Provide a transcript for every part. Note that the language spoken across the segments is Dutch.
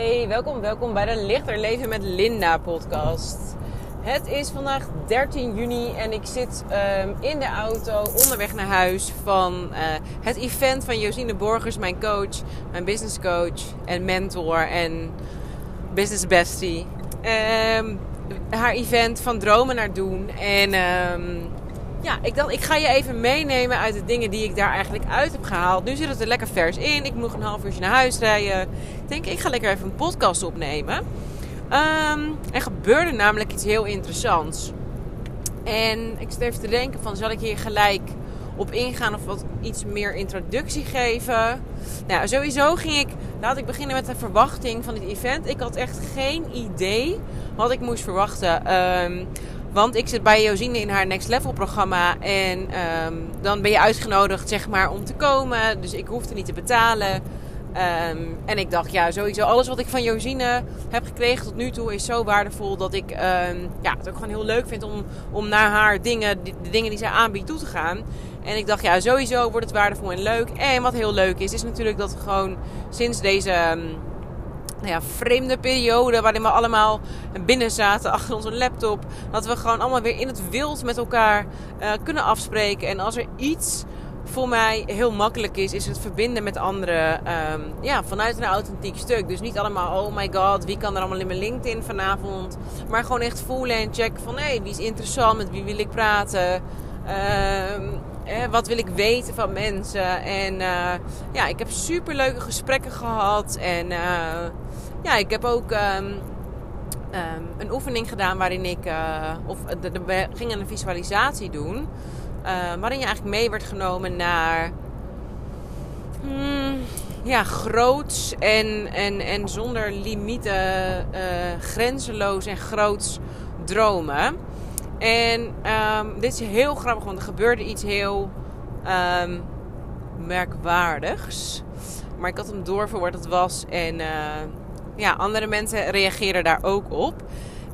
Hey, welkom, welkom bij de Lichter Leven met Linda podcast. Het is vandaag 13 juni en ik zit ehm, in de auto onderweg naar huis van uh, het event van Josine Borgers, mijn coach, mijn business coach en mentor en business bestie. Um, haar event van dromen naar doen. En um, ja, ik, dacht, ik ga je even meenemen uit de dingen die ik daar eigenlijk uit heb gehaald. Nu zit het er lekker vers in. Ik moet een half uurtje naar huis rijden. Ik denk, ik ga lekker even een podcast opnemen. Um, er gebeurde namelijk iets heel interessants. En ik zit even te denken van, zal ik hier gelijk op ingaan of wat iets meer introductie geven? Nou, sowieso ging ik, laat ik beginnen met de verwachting van dit event. Ik had echt geen idee wat ik moest verwachten. Um, want ik zit bij Josine in haar Next Level programma. En um, dan ben je uitgenodigd zeg maar, om te komen. Dus ik hoefde niet te betalen. Um, en ik dacht, ja, sowieso alles wat ik van Josine heb gekregen tot nu toe is zo waardevol dat ik um, ja, het ook gewoon heel leuk vind om, om naar haar dingen, de, de dingen die zij aanbiedt, toe te gaan. En ik dacht, ja, sowieso wordt het waardevol en leuk. En wat heel leuk is, is natuurlijk dat we gewoon sinds deze nou ja, vreemde periode waarin we allemaal binnen zaten achter onze laptop. Dat we gewoon allemaal weer in het wild met elkaar uh, kunnen afspreken. En als er iets voor mij heel makkelijk is, is het verbinden met anderen um, ja, vanuit een authentiek stuk. Dus niet allemaal, oh my god, wie kan er allemaal in mijn LinkedIn vanavond. Maar gewoon echt voelen en checken van, hé, hey, wie is interessant, met wie wil ik praten. Um, eh, wat wil ik weten van mensen. En uh, ja, ik heb super leuke gesprekken gehad. En uh, ja, ik heb ook um, um, een oefening gedaan waarin ik, uh, of we gingen een visualisatie doen, waarin je eigenlijk mee werd genomen naar, hmm, ja, groots en, en, en zonder limieten, grenzeloos en groots dromen. En um, dit is heel grappig, want er gebeurde iets heel merkwaardigs. Maar ik had hem door wat het was en uh, ja, andere mensen reageren daar ook op.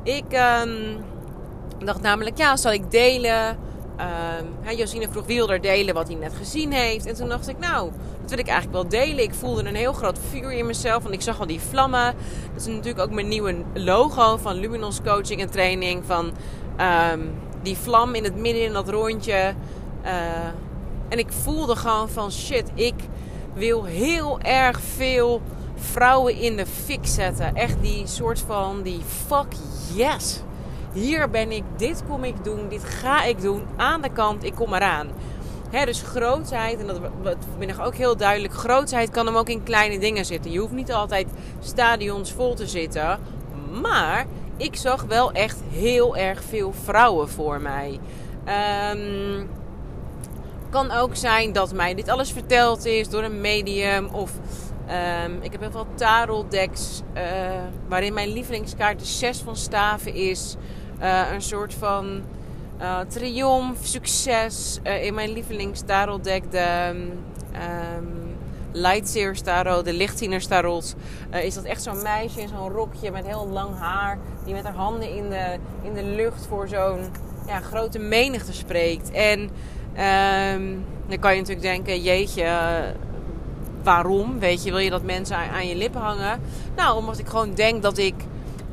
Ik um, dacht namelijk, ja, zal ik delen? Um, Josine vroeg, wil er delen wat hij net gezien heeft? En toen dacht ik, nou, dat wil ik eigenlijk wel delen. Ik voelde een heel groot vuur in mezelf, want ik zag al die vlammen. Dat is natuurlijk ook mijn nieuwe logo van Luminos Coaching en Training. Van um, die vlam in het midden in dat rondje. Uh, en ik voelde gewoon van, shit, ik wil heel erg veel vrouwen in de fik zetten. Echt die soort van, die fuck yes. Hier ben ik, dit kom ik doen, dit ga ik doen. Aan de kant, ik kom eraan. Dus grootheid, en dat ben ik ook heel duidelijk. Grootheid kan hem ook in kleine dingen zitten. Je hoeft niet altijd stadions vol te zitten. Maar ik zag wel echt heel erg veel vrouwen voor mij. Um, kan ook zijn dat mij dit alles verteld is door een medium of Um, ik heb heel veel taroldecks uh, waarin mijn lievelingskaart de 6 van staven is. Uh, een soort van uh, triomf, succes. in mijn lievelingstaroldek de um, Lightseers tarot, de lichtzieners tarot. is dat echt zo'n meisje in zo'n rokje met heel lang haar. Die met haar handen in de, in de lucht voor zo'n ja, grote menigte spreekt. En dan kan je natuurlijk denken, jeetje waarom? Weet je, wil je dat mensen aan je lippen hangen? Nou, omdat ik gewoon denk dat ik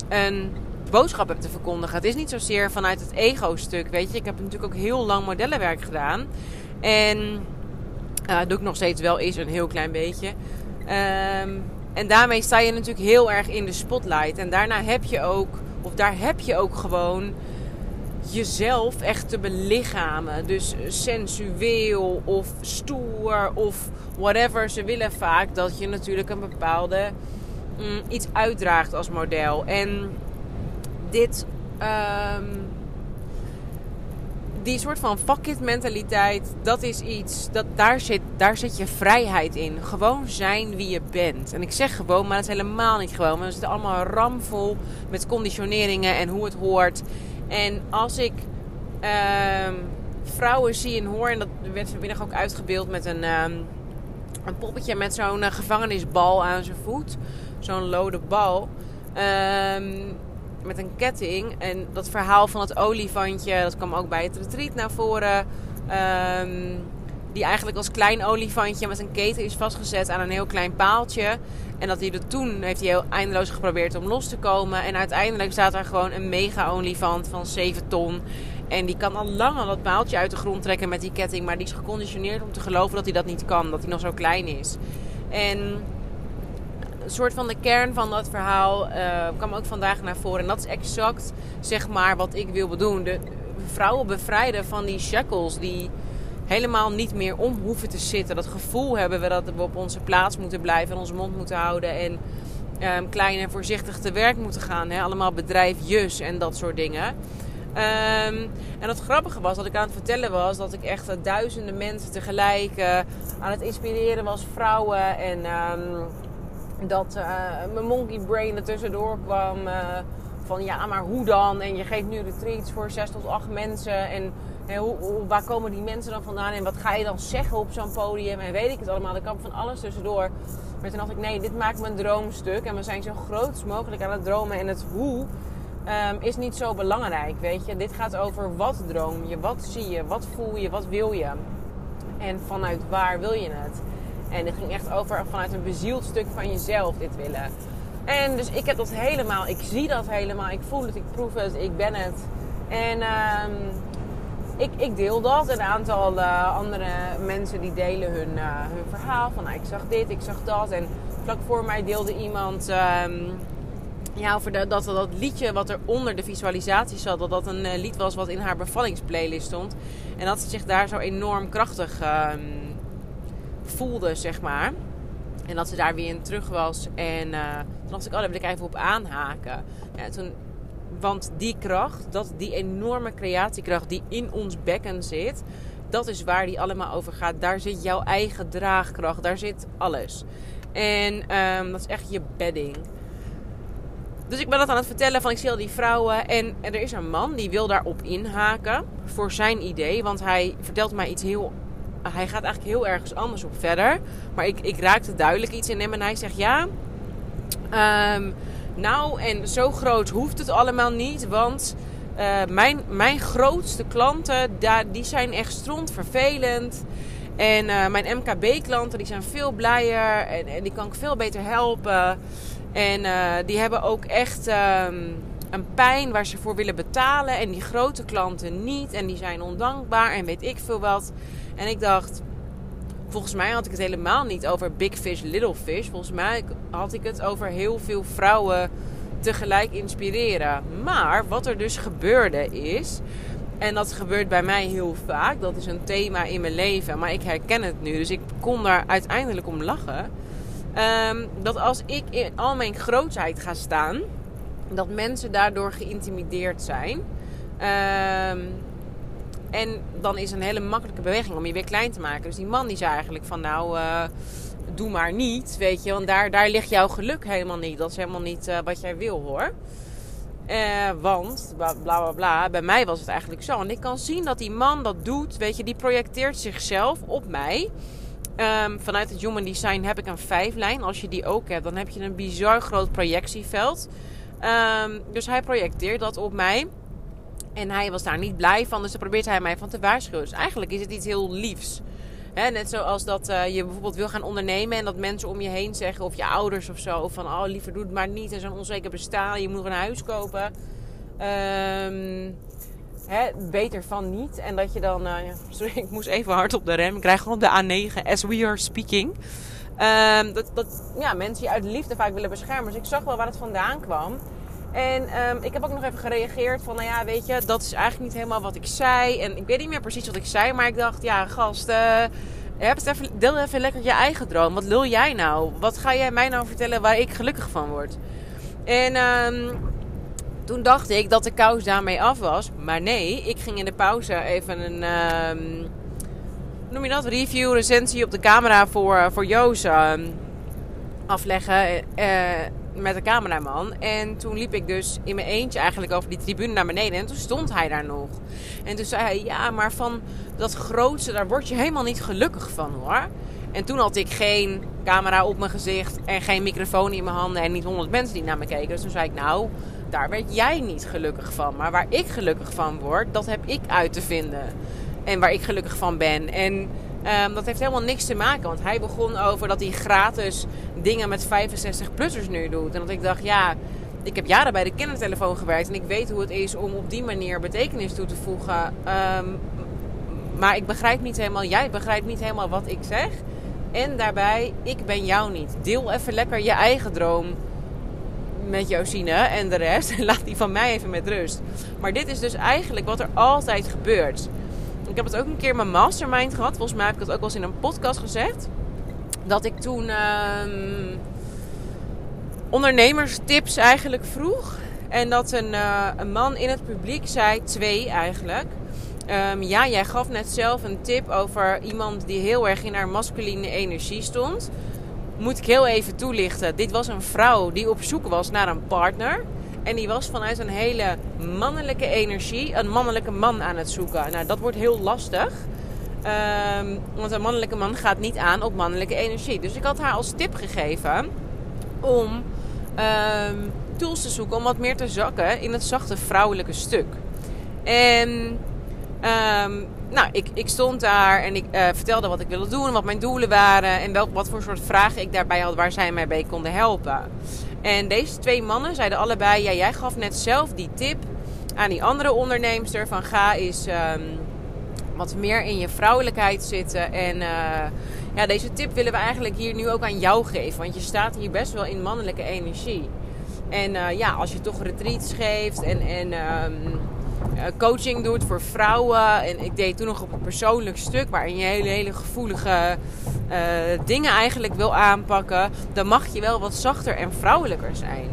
een boodschap heb te verkondigen. Het is niet zozeer vanuit het ego-stuk, weet je. Ik heb natuurlijk ook heel lang modellenwerk gedaan. En uh, doe ik nog steeds wel eens een heel klein beetje. Um, en daarmee sta je natuurlijk heel erg in de spotlight. En daarna heb je ook, of daar heb je ook gewoon jezelf echt te belichamen. Dus sensueel of stoer of whatever. Ze willen vaak dat je natuurlijk een bepaalde mm, iets uitdraagt als model. En dit. Um, die soort van fuck it mentaliteit, dat is iets, dat, daar, zit, daar zit je vrijheid in. Gewoon zijn wie je bent. En ik zeg gewoon, maar dat is helemaal niet gewoon. We zitten allemaal ramvol met conditioneringen en hoe het hoort. En als ik um, vrouwen zie en hoor, en dat werd vanmiddag ook uitgebeeld met een, um, een poppetje met zo'n uh, gevangenisbal aan zijn voet. Zo'n lode bal. Um, met een ketting. En dat verhaal van het olifantje, dat kwam ook bij het retreat naar voren. Um, Die eigenlijk als klein olifantje met een keten is vastgezet aan een heel klein paaltje. En dat hij er toen heeft hij heel eindeloos geprobeerd om los te komen. En uiteindelijk staat er gewoon een mega olifant van 7 ton. En die kan al lang al dat paaltje uit de grond trekken met die ketting. Maar die is geconditioneerd om te geloven dat hij dat niet kan. Dat hij nog zo klein is. En een soort van de kern van dat verhaal uh, kwam ook vandaag naar voren. En dat is exact zeg maar wat ik wil doen. De vrouwen bevrijden van die shackles die helemaal niet meer om hoeven te zitten. Dat gevoel hebben we dat we op onze plaats moeten blijven en onze mond moeten houden. En um, klein en voorzichtig te werk moeten gaan. Hè? Allemaal bedrijfjes en dat soort dingen. Um, en het grappige was dat ik aan het vertellen was dat ik echt uh, duizenden mensen tegelijk uh, aan het inspireren was, vrouwen. En um, dat uh, mijn monkey brain er tussendoor kwam. van ja, maar hoe dan? En je geeft nu retreats voor zes tot acht mensen. En waar komen die mensen dan vandaan? En wat ga je dan zeggen op zo'n podium? En weet ik het allemaal. Er kwam van alles tussendoor. Maar toen dacht ik, nee, dit maakt mijn droomstuk. En we zijn zo groot mogelijk aan het dromen. En het hoe um, is niet zo belangrijk, weet je. Dit gaat over wat droom je, wat zie je, wat voel je, wat wil je. En vanuit waar wil je het? En het ging echt over vanuit een bezield stuk van jezelf dit willen. En dus ik heb dat helemaal, ik zie dat helemaal, ik voel het, ik proef het, ik ben het. En um, ik, ik, deel dat. Een aantal uh, andere mensen die delen hun, uh, hun verhaal. Van nou, ik zag dit, ik zag dat. En vlak voor mij deelde iemand um, ja, over dat dat liedje wat er onder de visualisatie zat, dat dat een uh, lied was wat in haar bevallingsplaylist stond. En dat ze zich daar zo enorm krachtig um, voelde, zeg maar. En dat ze daar weer in terug was. En toen dacht ik, oh, daar wil ik even op aanhaken. Ja, toen, want die kracht, dat, die enorme creatiekracht die in ons bekken zit, dat is waar die allemaal over gaat. Daar zit jouw eigen draagkracht, daar zit alles. En um, dat is echt je bedding. Dus ik ben dat aan het vertellen van ik zie al die vrouwen. En, er is een man die wil daarop inhaken voor zijn idee. Want hij vertelt mij iets heel... Hij gaat eigenlijk heel ergens anders op verder. Maar ik, ik raakte duidelijk iets in hem. En hij zegt ja... Um, nou, en zo groot hoeft het allemaal niet. Want uh, mijn, mijn grootste klanten, daar, die zijn echt stront vervelend. En uh, mijn MKB-klanten, die zijn veel blijer. En, en die kan ik veel beter helpen. En uh, die hebben ook echt um, een pijn waar ze voor willen betalen. En die grote klanten niet. En die zijn ondankbaar en weet ik veel wat. En ik dacht, volgens mij had ik het helemaal niet over big fish, little fish. Volgens mij had ik het over heel veel vrouwen tegelijk inspireren. Maar wat er dus gebeurde is. En dat gebeurt bij mij heel vaak. Dat is een thema in mijn leven. Maar ik herken het nu. Dus ik kon daar uiteindelijk om lachen Um, dat als ik in al mijn grootheid ga staan, dat mensen daardoor geïntimideerd zijn. Um, en dan is een hele makkelijke beweging om je weer klein te maken. Dus die man die zei eigenlijk van nou, uh, doe maar niet, weet je. Want daar, daar ligt jouw geluk helemaal niet. Dat is helemaal niet uh, wat jij wil hoor. Uh, want, bla, bla bla bij mij was het eigenlijk zo. En ik kan zien dat die man dat doet, weet je, die projecteert zichzelf op mij. Um, vanuit het Human Design heb ik een vijflijn. Als je die ook hebt, dan heb je een bizar groot projectieveld. Um, dus hij projecteert dat op mij. En hij was daar niet blij van, dus daar probeert hij mij van te waarschuwen. Dus eigenlijk is het iets heel liefs. Net zoals dat uh, je bijvoorbeeld wil gaan ondernemen en dat mensen om je heen zeggen, of je ouders of zo, van oh liever doe het maar niet en zo'n onzeker bestaan, je moet nog een huis kopen. Hè, beter van niet. En dat je dan, uh, sorry, ik moest even hard op de rem. Ik krijg gewoon de A9 as we are speaking. Um, dat, dat ja, mensen je uit liefde vaak willen beschermen. Dus ik zag wel waar het vandaan kwam. En um, ik heb ook nog even gereageerd van, nou ja, weet je, dat is eigenlijk niet helemaal wat ik zei. En ik weet niet meer precies wat ik zei, maar ik dacht, ja, gast, heb het even, deel even lekker je eigen droom. Wat wil jij nou? Wat ga jij mij nou vertellen waar ik gelukkig van word? En um, toen dacht ik dat de kous daarmee af was. Maar nee, ik ging in de pauze even een. Uh, noem je dat? Review, recensie op de camera voor, uh, voor afleggen. Uh, met de cameraman. En toen liep ik dus in mijn eentje eigenlijk over die tribune naar beneden. En toen stond hij daar nog. En toen zei hij: Ja, maar van dat grootste, daar word je helemaal niet gelukkig van hoor. En toen had ik geen camera op mijn gezicht en geen microfoon in mijn handen en niet honderd mensen die naar me keken. Dus toen zei ik: Nou daar werd jij niet gelukkig van. Maar waar ik gelukkig van word, dat heb ik uit te vinden. En waar ik gelukkig van ben. En Ehm, dat heeft helemaal niks te maken. Want hij begon over dat hij gratis dingen met 65-plussers nu doet. En dat ik dacht, ja, ik heb jaren bij de kindertelefoon gewerkt. En ik weet hoe het is om op die manier betekenis toe te voegen. Ehm, maar ik begrijp niet helemaal, jij begrijpt niet helemaal wat ik zeg. En daarbij, ik ben jou niet. Deel even lekker je eigen droom met Josine en de rest. En laat die van mij even met rust. Maar dit is dus eigenlijk wat er altijd gebeurt. Ik heb het ook een keer in mijn mastermind gehad. Volgens mij heb ik het ook wel eens in een podcast gezegd. Dat ik toen uh, ondernemerstips eigenlijk vroeg. En dat een, uh, een man in het publiek zei, twee eigenlijk. Um, ja, jij gaf net zelf een tip over iemand die heel erg in haar masculine energie stond. Moet ik heel even toelichten. Dit was een vrouw die op zoek was naar een partner. En die was vanuit een hele mannelijke energie een mannelijke man aan het zoeken. Nou, dat wordt heel lastig. Um, want een mannelijke man gaat niet aan op mannelijke energie. Dus ik had haar als tip gegeven om um, tools te zoeken om wat meer te zakken in het zachte vrouwelijke stuk. En Um, nou, ik, ik stond daar en ik uh, vertelde wat ik wilde doen, wat mijn doelen waren en welk, wat voor soort vragen ik daarbij had waar zij mij bij konden helpen. En deze twee mannen zeiden allebei: ja, jij gaf net zelf die tip aan die andere onderneemster van ga eens um, wat meer in je vrouwelijkheid zitten. En uh, ja, deze tip willen we eigenlijk hier nu ook aan jou geven, want je staat hier best wel in mannelijke energie. En uh, ja, als je toch retreats geeft en, en um, coaching doet voor vrouwen. En ik deed toen nog op een persoonlijk stuk waarin je hele, hele gevoelige uh, dingen eigenlijk wil aanpakken. Dan mag je wel wat zachter en vrouwelijker zijn.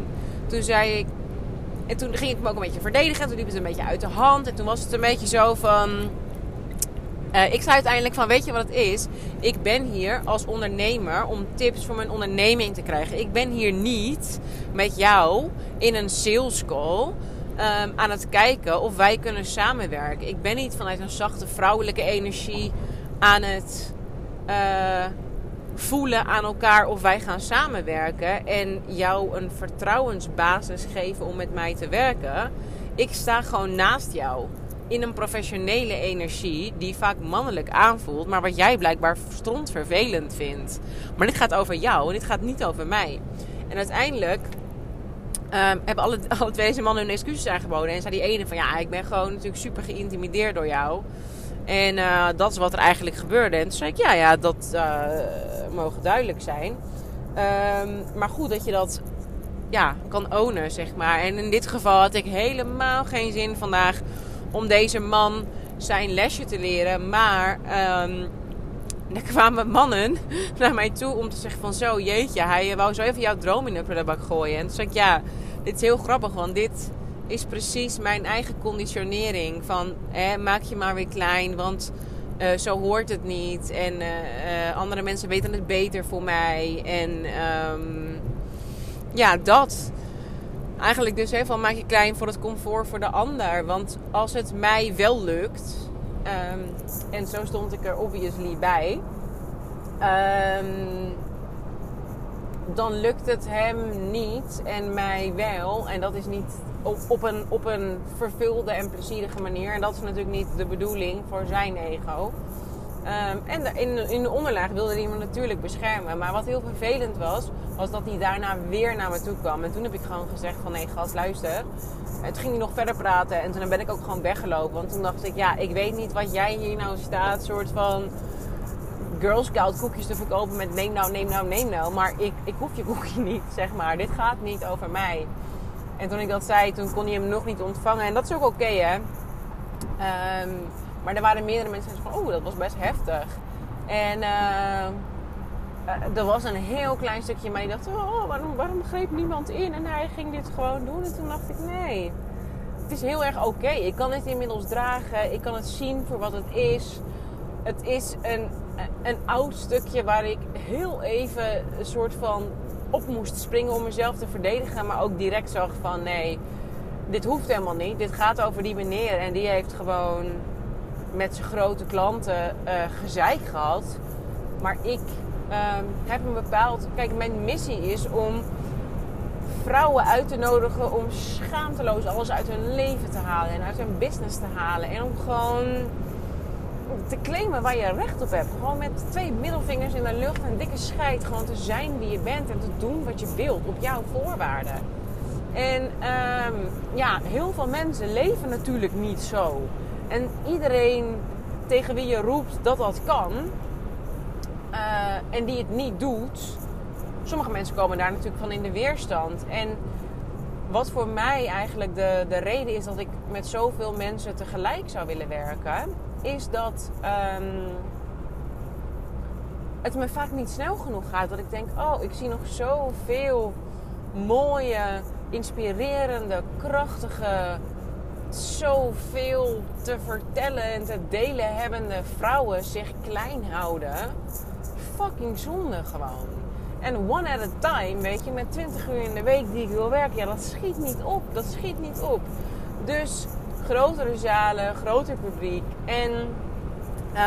Toen zei ik. En toen ging ik me ook een beetje verdedigen. Toen liep het een beetje uit de hand. En toen was het een beetje zo van. Uh, ik zei uiteindelijk van, weet je wat het is? Ik ben hier als ondernemer om tips voor mijn onderneming te krijgen. Ik ben hier niet met jou in een sales call um, aan het kijken of wij kunnen samenwerken. Ik ben niet vanuit een zachte vrouwelijke energie aan het uh, voelen aan elkaar of wij gaan samenwerken en jou een vertrouwensbasis geven om met mij te werken. Ik sta gewoon naast jou in een professionele energie die vaak mannelijk aanvoelt, maar wat jij blijkbaar vervelend vindt. Maar dit gaat over jou en dit gaat niet over mij. En uiteindelijk Um, hebben alle, alle twee mannen hun excuses aangeboden. En zei die ene van ja, ik ben gewoon natuurlijk super geïntimideerd door jou. En uh, dat is wat er eigenlijk gebeurde. En toen zei ik ja, ja, dat uh, mogen duidelijk zijn. Um, maar goed dat je dat ja, kan ownen, zeg maar. En in dit geval had ik helemaal geen zin vandaag om deze man zijn lesje te leren. Maar um, er kwamen mannen naar mij toe om te zeggen van zo, jeetje, hij wou zo even jouw droom in de prullenbak gooien. En toen zei ik ja, dit is heel grappig, want dit is precies mijn eigen conditionering. Van hè, maak je maar weer klein, want uh, zo hoort het niet. En uh, andere mensen weten het beter voor mij. En um, ja, dat. Eigenlijk dus hè, van maak je klein voor het comfort voor de ander. Want als het mij wel lukt, um, en zo stond ik er obviously bij. Um, dan lukt het hem niet en mij wel. En dat is niet op, op, een, op een vervulde en plezierige manier. En dat is natuurlijk niet de bedoeling voor zijn ego. Um, en in, in de onderlaag wilde hij me natuurlijk beschermen. Maar wat heel vervelend was, was dat hij daarna weer naar me toe kwam. En toen heb ik gewoon gezegd van nee gast, luister. Toen ging hij nog verder praten. En toen ben ik ook gewoon weggelopen. Want toen dacht ik, ja, ik weet niet wat jij hier nou staat. soort van Girl Scout koekjes te verkopen met neem nou, neem nou, neem nou. Maar ik, ik hoef je koekje niet, zeg maar. Dit gaat niet over mij. En toen ik dat zei, toen kon hij hem nog niet ontvangen. En dat is ook oké, hè. Um, maar er waren meerdere mensen die zeiden van, oh, dat was best heftig. En uh, er was een heel klein stukje mij die dacht, oh, waarom, waarom greep niemand in? En hij ging dit gewoon doen. En toen dacht ik, nee, het is heel erg oké. Ik kan het inmiddels dragen. Ik kan het zien voor wat het is. Het is een een oud stukje waar ik heel even een soort van op moest springen om mezelf te verdedigen. Maar ook direct zag van nee, dit hoeft helemaal niet. Dit gaat over die meneer en die heeft gewoon met zijn grote klanten uh, gezeik gehad. Maar ik uh, heb een bepaald... Kijk, mijn missie is om vrouwen uit te nodigen om schaamteloos alles uit hun leven te halen en uit hun business te halen. En om gewoon te claimen waar je recht op hebt. Gewoon met twee middelvingers in de lucht en dikke scheid. Gewoon te zijn wie je bent en te doen wat je wilt op jouw voorwaarden. En ehm, ja, heel veel mensen leven natuurlijk niet zo. En iedereen tegen wie je roept dat dat kan uh, en die het niet doet, sommige mensen komen daar natuurlijk van in de weerstand. En wat voor mij eigenlijk de, de reden is dat ik met zoveel mensen tegelijk zou willen werken, is dat um, het me vaak niet snel genoeg gaat. Dat ik denk, oh, ik zie nog zoveel mooie, inspirerende, krachtige, zoveel te vertellen en te delen hebbende vrouwen zich klein houden. Fucking zonde gewoon. En one at a time, weet je, met 20 uur in de week die ik wil werken, ja, dat schiet niet op. Dat schiet niet op. Dus grotere zalen, groter publiek. En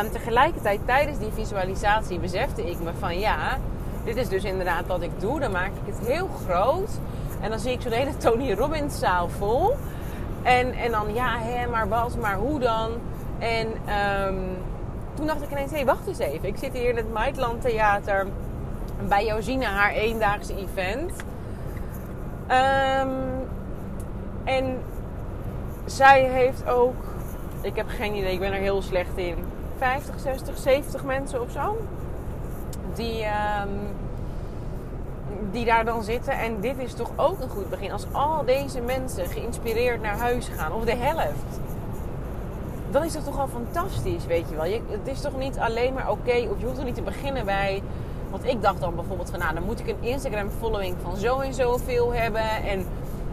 um, tegelijkertijd tijdens die visualisatie besefte ik me van ja, dit is dus inderdaad wat ik doe. Dan maak ik het heel groot. En dan zie ik zo'n hele Tony Robbins zaal vol. En, en dan ja, hè, maar wat, maar hoe dan? En um, toen dacht ik ineens, hé, hey, wacht eens even. Ik zit hier in het Maitland Theater bij Josine haar eendaagse event. Um, en zij heeft ook, ik heb geen idee, ik ben er heel slecht in, 50, 60, 70 mensen of zo. Die, um, die daar dan zitten. En dit is toch ook een goed begin. Als al deze mensen geïnspireerd naar huis gaan, of de helft. Dan is dat toch al fantastisch, weet je wel. Je, het is toch niet alleen maar oké, of je hoeft er niet te beginnen bij want ik dacht dan bijvoorbeeld van, nou, dan moet ik een Instagram following van zo en zoveel hebben. En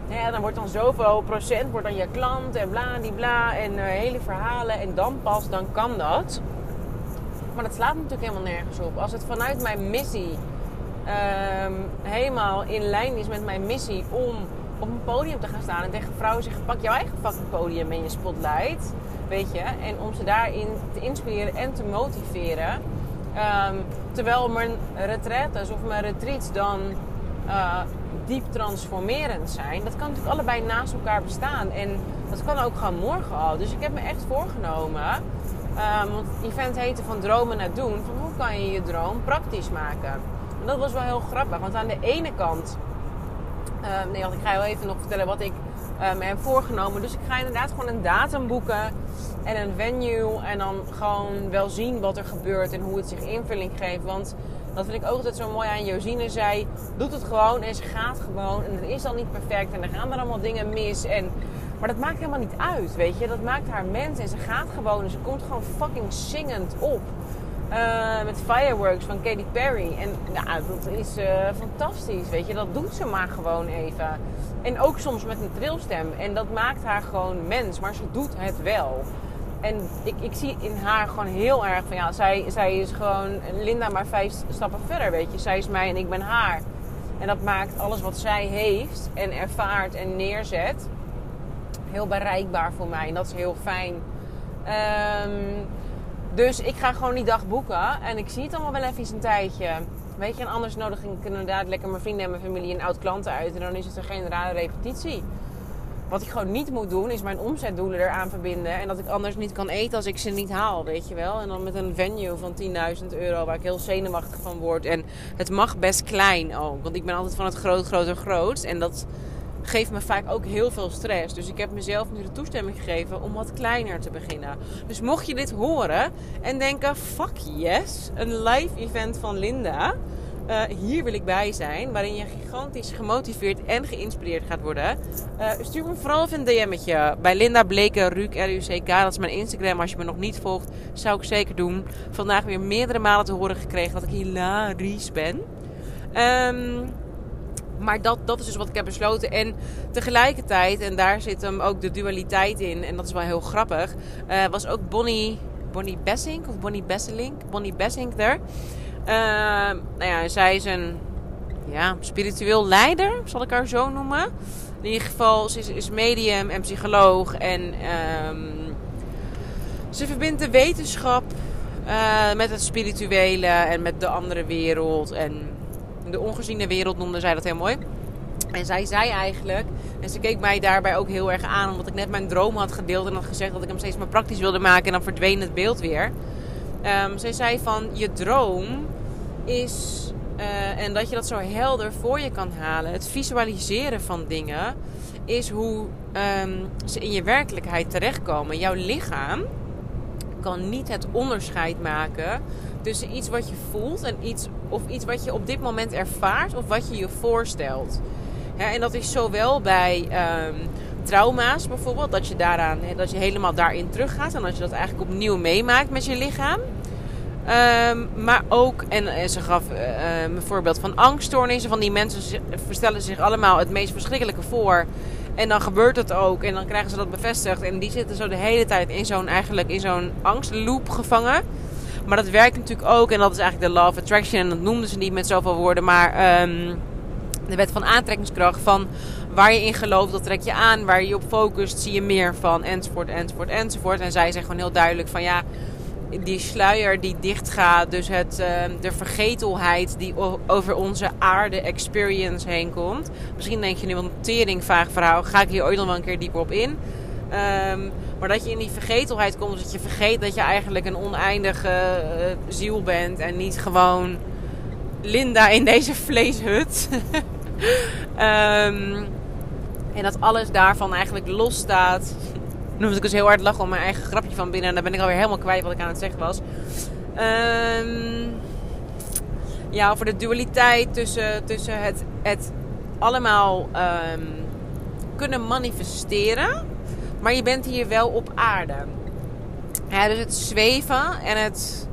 ja, dan wordt dan zoveel procent wordt dan je klant en bla die bla en uh, hele verhalen. En dan pas, dan kan dat. Maar dat slaat natuurlijk helemaal nergens op. Als het vanuit mijn missie um, helemaal in lijn is met mijn missie om op een podium te gaan staan en tegen vrouwen zeggen: pak jouw eigen fucking podium in je spotlight. Weet je? En om ze daarin te inspireren en te motiveren Um, terwijl mijn retraites of mijn retreats dan uh, diep transformerend zijn. Dat kan natuurlijk allebei naast elkaar bestaan. En dat kan ook gewoon morgen al. Dus ik heb me echt voorgenomen. Um, want het event heette van dromen naar doen. Van hoe kan je je droom praktisch maken? En dat was wel heel grappig. Want aan de ene kant... Uh, nee, ik ga wel even nog vertellen wat ik me heb voorgenomen. Dus ik ga inderdaad gewoon een datum boeken en een venue. En dan gewoon wel zien wat er gebeurt en hoe het zich invulling geeft. Want dat vind ik ook altijd zo mooi aan Josine. Zij doet het gewoon en ze gaat gewoon. En het is al niet perfect en er gaan er allemaal dingen mis. En, maar dat maakt helemaal niet uit, weet je. Dat maakt haar mens en ze gaat gewoon. En ze komt gewoon fucking zingend op. Uh, met Fireworks van Katy Perry. En nou, dat is uh, fantastisch, weet je. Dat doet ze maar gewoon even. En ook soms met een trilstem. En dat maakt haar gewoon mens. Maar ze doet het wel. En ik, ik zie in haar gewoon heel erg van ja, zij, zij is gewoon Linda maar vijf stappen verder, weet je. Zij is mij en ik ben haar. En dat maakt alles wat zij heeft en ervaart en neerzet heel bereikbaar voor mij. En dat is heel fijn. Um, dus ik ga gewoon die dag boeken. En ik zie het allemaal wel even een tijdje. Weet je, en anders nodig ik inderdaad lekker mijn vrienden en mijn familie en oud-klanten uit. En dan is het een generale repetitie. Wat ik gewoon niet moet doen, is mijn omzetdoelen eraan verbinden. En dat ik anders niet kan eten als ik ze niet haal, weet je wel. En dan met een venue van 10.000 euro waar ik heel zenuwachtig van word. En het mag best klein ook. Want ik ben altijd van het groot, groter, groot. En dat geeft me vaak ook heel veel stress. Dus ik heb mezelf nu de toestemming gegeven om wat kleiner te beginnen. Dus mocht je dit horen en denken: fuck yes, een live event van Linda. Uh, hier wil ik bij zijn, waarin je gigantisch gemotiveerd en geïnspireerd gaat worden. Uh, stuur me vooral even een DM'tje bij Linda Bleken, Ruuk, R-U-C-K. Dat is mijn Instagram. Als je me nog niet volgt, zou ik zeker doen. Vandaag weer meerdere malen te horen gekregen dat ik hilarisch ben. Um, maar dat, dat is dus wat ik heb besloten. En tegelijkertijd, en daar zit hem ook de dualiteit in, en dat is wel heel grappig, uh, was ook Bonnie, Bonnie Bessink of Bonnie Besselink, Bonnie Bessink er. Uh, nou ja, zij is een ja, spiritueel leider, zal ik haar zo noemen. In ieder geval, ze is, is medium en psycholoog. En um, ze verbindt de wetenschap uh, met het spirituele en met de andere wereld. En de ongeziene wereld noemde zij dat heel mooi. En zij zei eigenlijk, En ze keek mij daarbij ook heel erg aan, omdat ik net mijn droom had gedeeld en had gezegd dat ik hem steeds maar praktisch wilde maken en dan verdween het beeld weer. Um, zij zei van je droom is, uh, en dat je dat zo helder voor je kan halen, het visualiseren van dingen, is hoe um, ze in je werkelijkheid terechtkomen. Jouw lichaam kan niet het onderscheid maken tussen iets wat je voelt en iets, of iets wat je op dit moment ervaart of wat je je voorstelt. En dat is zowel bij um, trauma's bijvoorbeeld, dat je, daaraan, dat je helemaal daarin teruggaat en dat je dat eigenlijk opnieuw meemaakt met je lichaam. Um, maar ook, en, ze gaf uh, een voorbeeld van angststoornissen. Van die mensen verstellen zich allemaal het meest verschrikkelijke voor. En dan gebeurt het ook. En dan krijgen ze dat bevestigd. En die zitten zo de hele tijd in zo'n, eigenlijk in zo'n angstloop gevangen. Maar dat werkt natuurlijk ook. En dat is eigenlijk de law of attraction. En dat noemden ze niet met zoveel woorden. Maar um, de wet van aantrekkingskracht. Van waar je in gelooft, dat trek je aan. Waar je op focust, zie je meer van. Enzovoort, enzovoort, enzovoort. En zij zeggen gewoon heel duidelijk van ja die sluier die dichtgaat, dus het, uh, de vergetelheid die over onze aarde experience heen komt. Misschien denk je nu, een tering vaag verhaal, ga ik hier ooit nog wel een keer dieper op in. Um, maar dat je in die vergetelheid komt, dat je vergeet dat je eigenlijk een oneindige uh, ziel bent en niet gewoon Linda in deze vleeshut. um, en dat alles daarvan eigenlijk losstaat nu moest ik dus heel hard lachen om mijn eigen grapje van binnen. En dan ben ik alweer helemaal kwijt wat ik aan het zeggen was. Um, ja, over de dualiteit tussen, tussen het, het allemaal kunnen manifesteren. Maar je bent hier wel op aarde. Dus het zweven en het,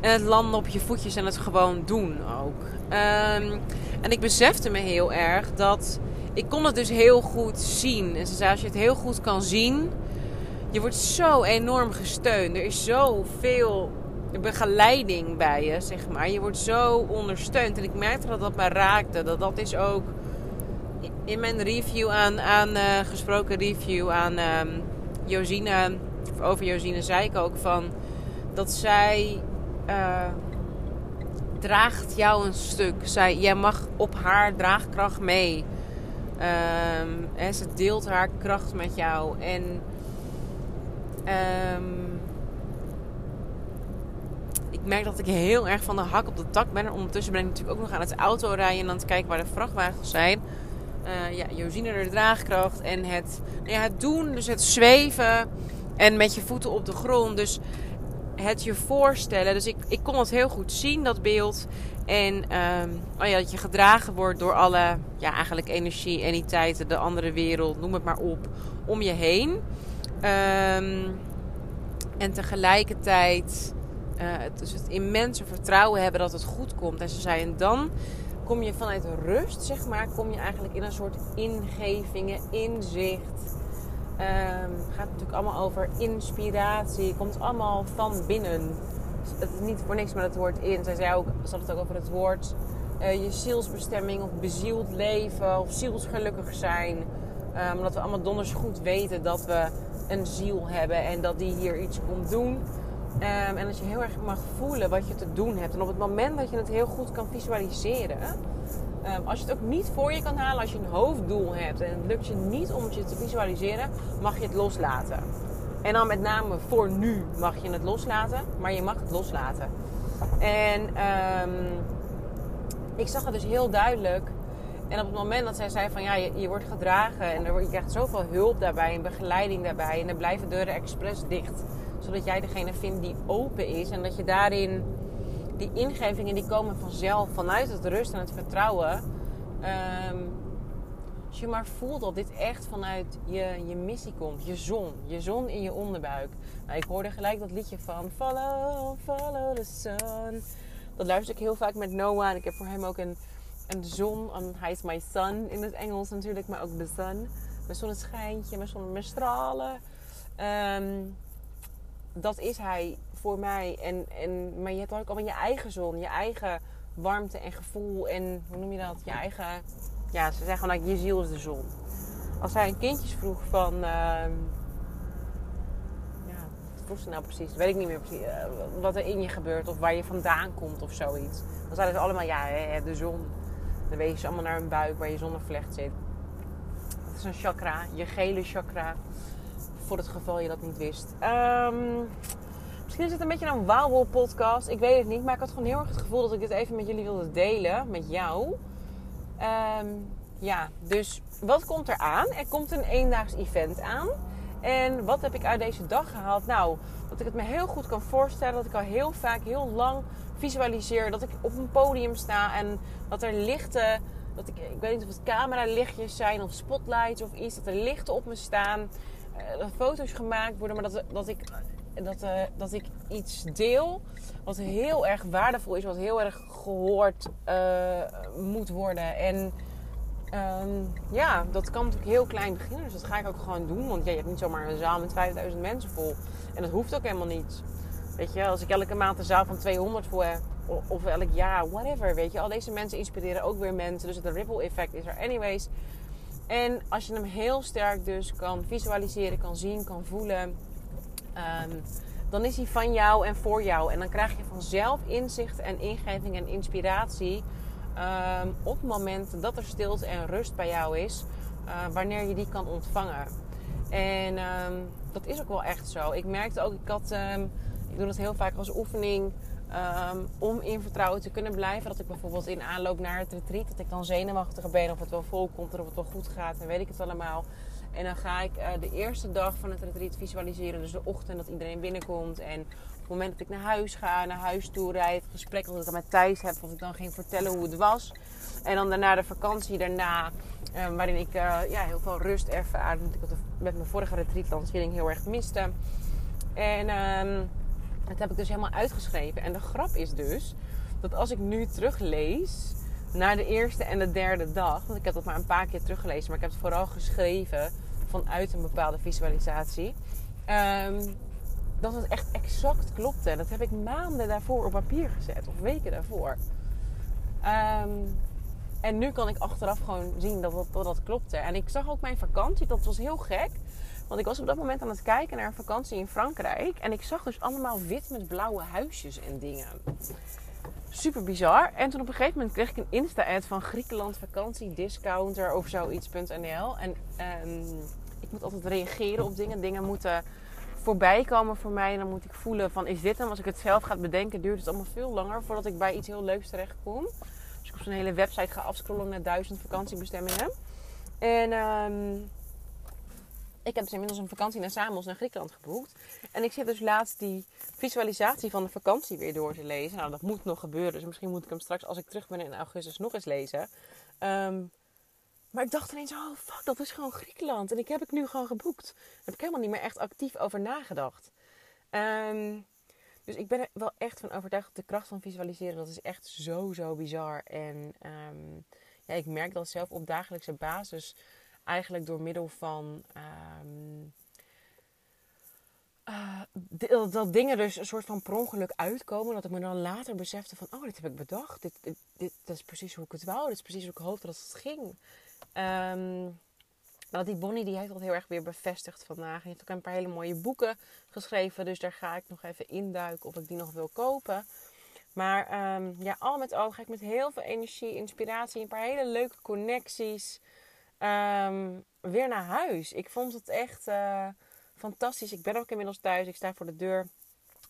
en het landen op je voetjes en het gewoon doen ook. Um, en ik besefte me heel erg dat ik kon het dus heel goed zien. En ze zei, als je het heel goed kan zien, je wordt zo enorm gesteund. Er is zoveel begeleiding bij je, zeg maar. Je wordt zo ondersteund. En ik merkte dat dat me raakte. Dat dat is ook in mijn review aan, aan uh, gesproken review aan um, Josine, over Josine zei ik ook van dat zij uh, draagt jou een stuk. Zij, jij mag op haar draagkracht mee. Um, en ze deelt haar kracht met jou. En um, ik merk dat ik heel erg van de hak op de tak ben. Ondertussen ben ik natuurlijk ook nog aan het autorijden en aan het kijken waar de vrachtwagens zijn. Uh, ja, Josine de draagkracht en het, nou ja, het doen, dus het zweven en met je voeten op de grond. Dus het je voorstellen. Dus ik, ik kon het heel goed zien, dat beeld. En um, oh ja, dat je gedragen wordt door alle ja, eigenlijk energie, entiteiten, de andere wereld, noem het maar op, om je heen. Um, en tegelijkertijd uh, dus het immense vertrouwen hebben dat het goed komt. En ze zei, en dan kom je vanuit rust, zeg maar, kom je eigenlijk in een soort ingevingen, inzicht. Um, gaat natuurlijk allemaal over inspiratie. Komt allemaal van binnen. Het is niet voor niks met het woord in. Zij zei ook, ze had het ook over het woord uh, je zielsbestemming of bezield leven of zielsgelukkig zijn. Omdat we allemaal donders goed weten dat we een ziel hebben en dat die hier iets komt doen. Um, en dat je heel erg mag voelen wat je te doen hebt. En op het moment dat je het heel goed kan visualiseren, um, als je het ook niet voor je kan halen, als je een hoofddoel hebt en het lukt je niet om het je te visualiseren, mag je het loslaten. En dan met name voor nu mag je het loslaten, maar je mag het loslaten. En um, ik zag het dus heel duidelijk en op het moment dat zij zei van ja, je, wordt gedragen en er, je krijgt zoveel hulp daarbij en begeleiding daarbij. En er blijven deuren expres dicht. Zodat jij degene vindt die open is. En dat je daarin die ingevingen die komen vanzelf vanuit het rust en het vertrouwen. Als je maar voelt dat dit echt vanuit je, je missie komt. Je zon. Je zon in je onderbuik. Nou, ik hoorde gelijk dat liedje van Follow, follow the sun. Dat luister ik heel vaak met Noah. En ik heb voor hem ook een en de zon, hij is my sun in het Engels natuurlijk, maar ook de sun. Mijn zonneschijntje, mijn, zon, mijn stralen. Um, dat is hij voor mij. En, en, maar je hebt ook allemaal je eigen zon, je eigen warmte en gevoel. En hoe noem je dat? Je eigen. Ja, ze zeggen gewoon dat je ziel is de zon. Als hij een kindjes vroeg van. Uh, ja, vroeg ze nou precies? Weet ik niet meer precies. Uh, wat er in je gebeurt of waar je vandaan komt of zoiets. Dan zeiden ze allemaal ja, de zon. Dan wees je allemaal naar een buik waar je zonnevlecht zit. is een chakra, je gele chakra. Voor het geval je dat niet wist. Ehm, misschien is het een beetje een wauwel podcast. Ik weet het niet. Maar ik had gewoon heel erg het gevoel dat ik dit even met jullie wilde delen. Met jou. Ehm, ja, dus wat komt er aan? Er komt een eendaags event aan. En wat heb ik uit deze dag gehaald? Nou, dat ik het me heel goed kan voorstellen. Dat ik al heel vaak, heel lang visualiseer. Dat ik op een podium sta en dat er lichten. Dat ik, ik weet niet of het cameralichtjes zijn of spotlights of iets. Dat er lichten op me staan. Uh, dat foto's gemaakt worden. Maar dat, dat, ik, dat, uh, dat ik iets deel wat heel erg waardevol is. Wat heel erg gehoord uh, moet worden. En Um, ja, dat kan natuurlijk heel klein beginnen. Dus dat ga ik ook gewoon doen. Want ja, je hebt niet zomaar een zaal met 5000 mensen vol. En dat hoeft ook helemaal niet. Weet je, als ik elke maand een zaal van 200 voor heb. Of elk jaar, whatever. Weet je, al deze mensen inspireren ook weer mensen. Dus het ripple effect is er anyways. En als je hem heel sterk dus kan visualiseren, kan zien, kan voelen. Um, dan is hij van jou en voor jou. En dan krijg je vanzelf inzicht en ingeving en inspiratie Um, op het moment dat er stilte en rust bij jou is, uh, wanneer je die kan ontvangen. En um, dat is ook wel echt zo. Ik merkte ook, ik had, um, ik doe dat heel vaak als oefening om in vertrouwen te kunnen blijven. Dat ik bijvoorbeeld in aanloop naar het retreat, dat ik dan zenuwachtig ben of het wel vol komt of het wel goed gaat en weet ik het allemaal. En dan ga ik uh, de eerste dag van het retreat visualiseren, dus de ochtend dat iedereen binnenkomt en het moment dat ik naar huis ga, naar huis toe rijd, gesprek dat ik met Thijs heb, of ik dan ging vertellen hoe het was. En dan daarna de vakantie daarna, uh, waarin ik uh, ja, heel veel rust ervaar. Ik met mijn vorige retreatlancering heel erg miste. En uh, dat heb ik dus helemaal uitgeschreven. En de grap is dus dat als ik nu teruglees naar de eerste en de derde dag, want ik heb dat maar een paar keer teruggelezen, maar ik heb het vooral geschreven vanuit een bepaalde visualisatie. Um, dat het echt exact klopte. Dat heb ik maanden daarvoor op papier gezet, of weken daarvoor. Um, en nu kan ik achteraf gewoon zien dat dat, klopte. En ik zag ook mijn vakantie, dat was heel gek. Want ik was op dat moment aan het kijken naar een vakantie in Frankrijk. En ik zag dus allemaal wit met blauwe huisjes en dingen. Super bizar. En toen op een gegeven moment kreeg ik een Insta-ad van Griekenland vakantie discounter of zoiets.nl. En um, ik moet altijd reageren op dingen. Dingen moeten voorbij komen voor mij. En dan moet ik voelen van is dit hem? Als ik het zelf ga bedenken duurt het allemaal veel langer voordat ik bij iets heel leuks terecht kom. Dus ik op zo'n hele website ga afscrollen naar duizend vakantiebestemmingen. En um, ik heb dus inmiddels een vakantie naar Samos naar Griekenland geboekt. En ik zit dus laatst die visualisatie van de vakantie weer door te lezen. Nou, dat moet nog gebeuren. Dus misschien moet ik hem straks als ik terug ben in augustus nog eens lezen. Um, maar ik dacht ineens, oh fuck, dat is gewoon Griekenland. En ik heb het nu gewoon geboekt. Daar heb ik helemaal niet meer echt actief over nagedacht. Um, dus ik ben er wel echt van overtuigd dat de kracht van visualiseren, dat is echt zo, zo bizar. En um, ja, ik merk dat zelf op dagelijkse basis eigenlijk door middel van... Um, uh, dat dingen dus een soort van per ongeluk uitkomen. Dat ik me dan later besefte van... Oh, dit heb ik bedacht. Dit, dit, dit, is precies hoe ik het wou. Dit is precies hoe ik hoopte dat het ging. Um, die Bonnie die heeft dat heel erg weer bevestigd vandaag. Hij heeft ook een paar hele mooie boeken geschreven. Dus daar ga ik nog even induiken of ik die nog wil kopen. Maar um, ja, al met al ga ik met heel veel energie, inspiratie, een paar hele leuke connecties um, weer naar huis. Ik vond het echt uh, fantastisch. Ik ben ook inmiddels thuis. Ik sta voor de deur.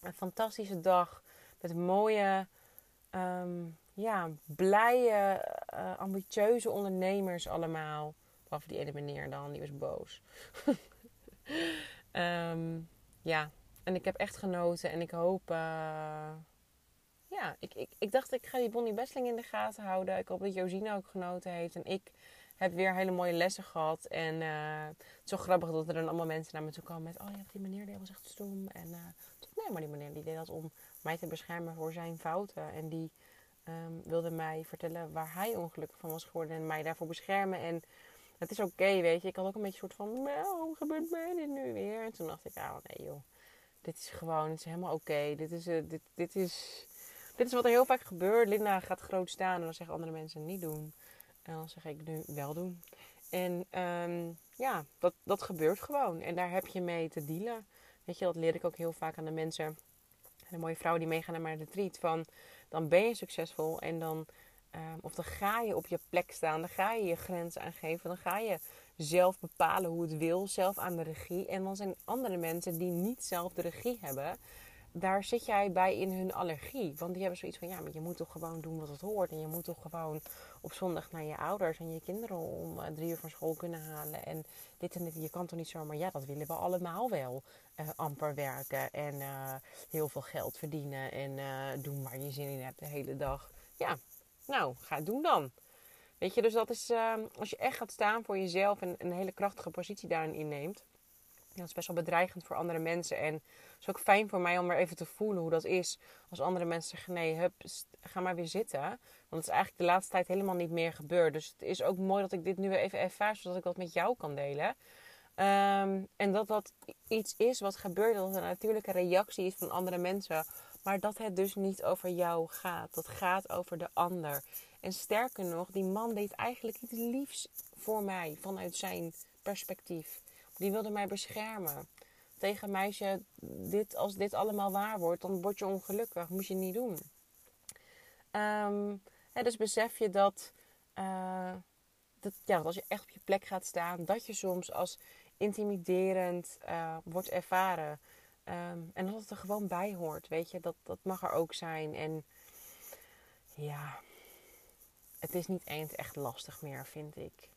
Een fantastische dag met mooie ja, blije, uh, ambitieuze ondernemers allemaal. Behalve die ene meneer dan, die was boos. um, ja, en ik heb echt genoten en ik hoop... Uh, ja, ik, ik, ik dacht ik ga die Bonnie Besseling in de gaten houden. Ik hoop dat Josina ook genoten heeft. En ik heb weer hele mooie lessen gehad. En uh, het is zo grappig dat er dan allemaal mensen naar me toe komen met... Oh ja, die meneer die was echt stom. En uh, nee, maar die meneer die deed dat om mij te beschermen voor zijn fouten. En die um, wilde mij vertellen waar hij ongelukkig van was geworden en mij daarvoor beschermen. En het is oké, weet je. Ik had ook een beetje een soort van, nou, hoe gebeurt mij dit nu weer? En toen dacht ik, ah nee joh, dit is gewoon, het is helemaal oké. Dit, is, uh, dit, dit, is, dit is wat er heel vaak gebeurt. Linda gaat groot staan en dan zeggen andere mensen niet doen. En dan zeg ik nu wel doen. En um, ja, dat, dat gebeurt gewoon. En daar heb je mee te dealen. Weet je, dat leer ik ook heel vaak aan de mensen. De mooie vrouwen die meegaan naar mijn retreat. Van dan ben je succesvol en dan Ehm, of dan ga je op je plek staan, dan ga je je grenzen aangeven, dan ga je zelf bepalen hoe het wil, zelf aan de regie. En dan zijn andere mensen die niet zelf de regie hebben, daar zit jij bij in hun allergie. Want die hebben zoiets van, ja, maar je moet toch gewoon doen wat het hoort. En je moet toch gewoon op zondag naar je ouders en je kinderen om eh, drie uur van school kunnen halen. En dit en dit, je kan toch niet zomaar, ja, dat willen we allemaal wel. Uh, amper werken en uh, heel veel geld verdienen en doen waar je zin in hebt de hele dag. Ja, nou, ga het doen dan. Weet je, dus dat is ehm, als je echt gaat staan voor jezelf en een hele krachtige positie daarin inneemt. Dat is best wel bedreigend voor andere mensen. En het is ook fijn voor mij om maar even te voelen hoe dat is. Als andere mensen zeggen: nee, hup, ga maar weer zitten. Want het is eigenlijk de laatste tijd helemaal niet meer gebeurd. Dus het is ook mooi dat ik dit nu even ervaar, zodat ik dat met jou kan delen. Ehm, en dat dat iets is wat gebeurt, dat het een natuurlijke reactie is van andere mensen. Maar dat het dus niet over jou gaat. Dat gaat over de ander. En sterker nog, die man deed eigenlijk iets liefs voor mij vanuit zijn perspectief. Die wilde mij beschermen. Tegen meisje, dit, als dit allemaal waar wordt, dan word je ongelukkig. Moet je niet doen. Um, hè, dus besef je dat, uh, dat, ja, als je echt op je plek gaat staan, dat je soms als intimiderend uh, wordt ervaren. Um, en dat het er gewoon bij hoort, weet je. Dat, dat mag er ook zijn. En ja, het is niet eens echt lastig meer, vind ik.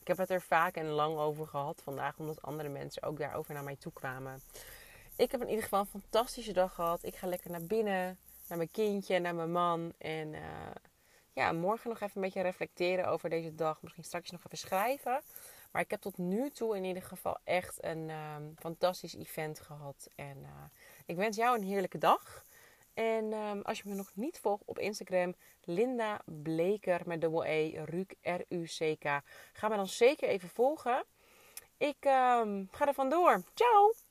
Ik heb het er vaak en lang over gehad vandaag, omdat andere mensen ook daarover naar mij toe kwamen. Ik heb in ieder geval een fantastische dag gehad. Ik ga lekker naar binnen, naar mijn kindje, naar mijn man. En uh, ja, morgen nog even een beetje reflecteren over deze dag. Misschien straks nog even schrijven. Maar ik heb tot nu toe in ieder geval echt een um, fantastisch event gehad. En uh, ik wens jou een heerlijke dag. En um, als je me nog niet volgt op Instagram, Linda Bleker met dubbel E, R-U-C-K. Ga me dan zeker even volgen. Ik um, ga er vandoor. Ciao!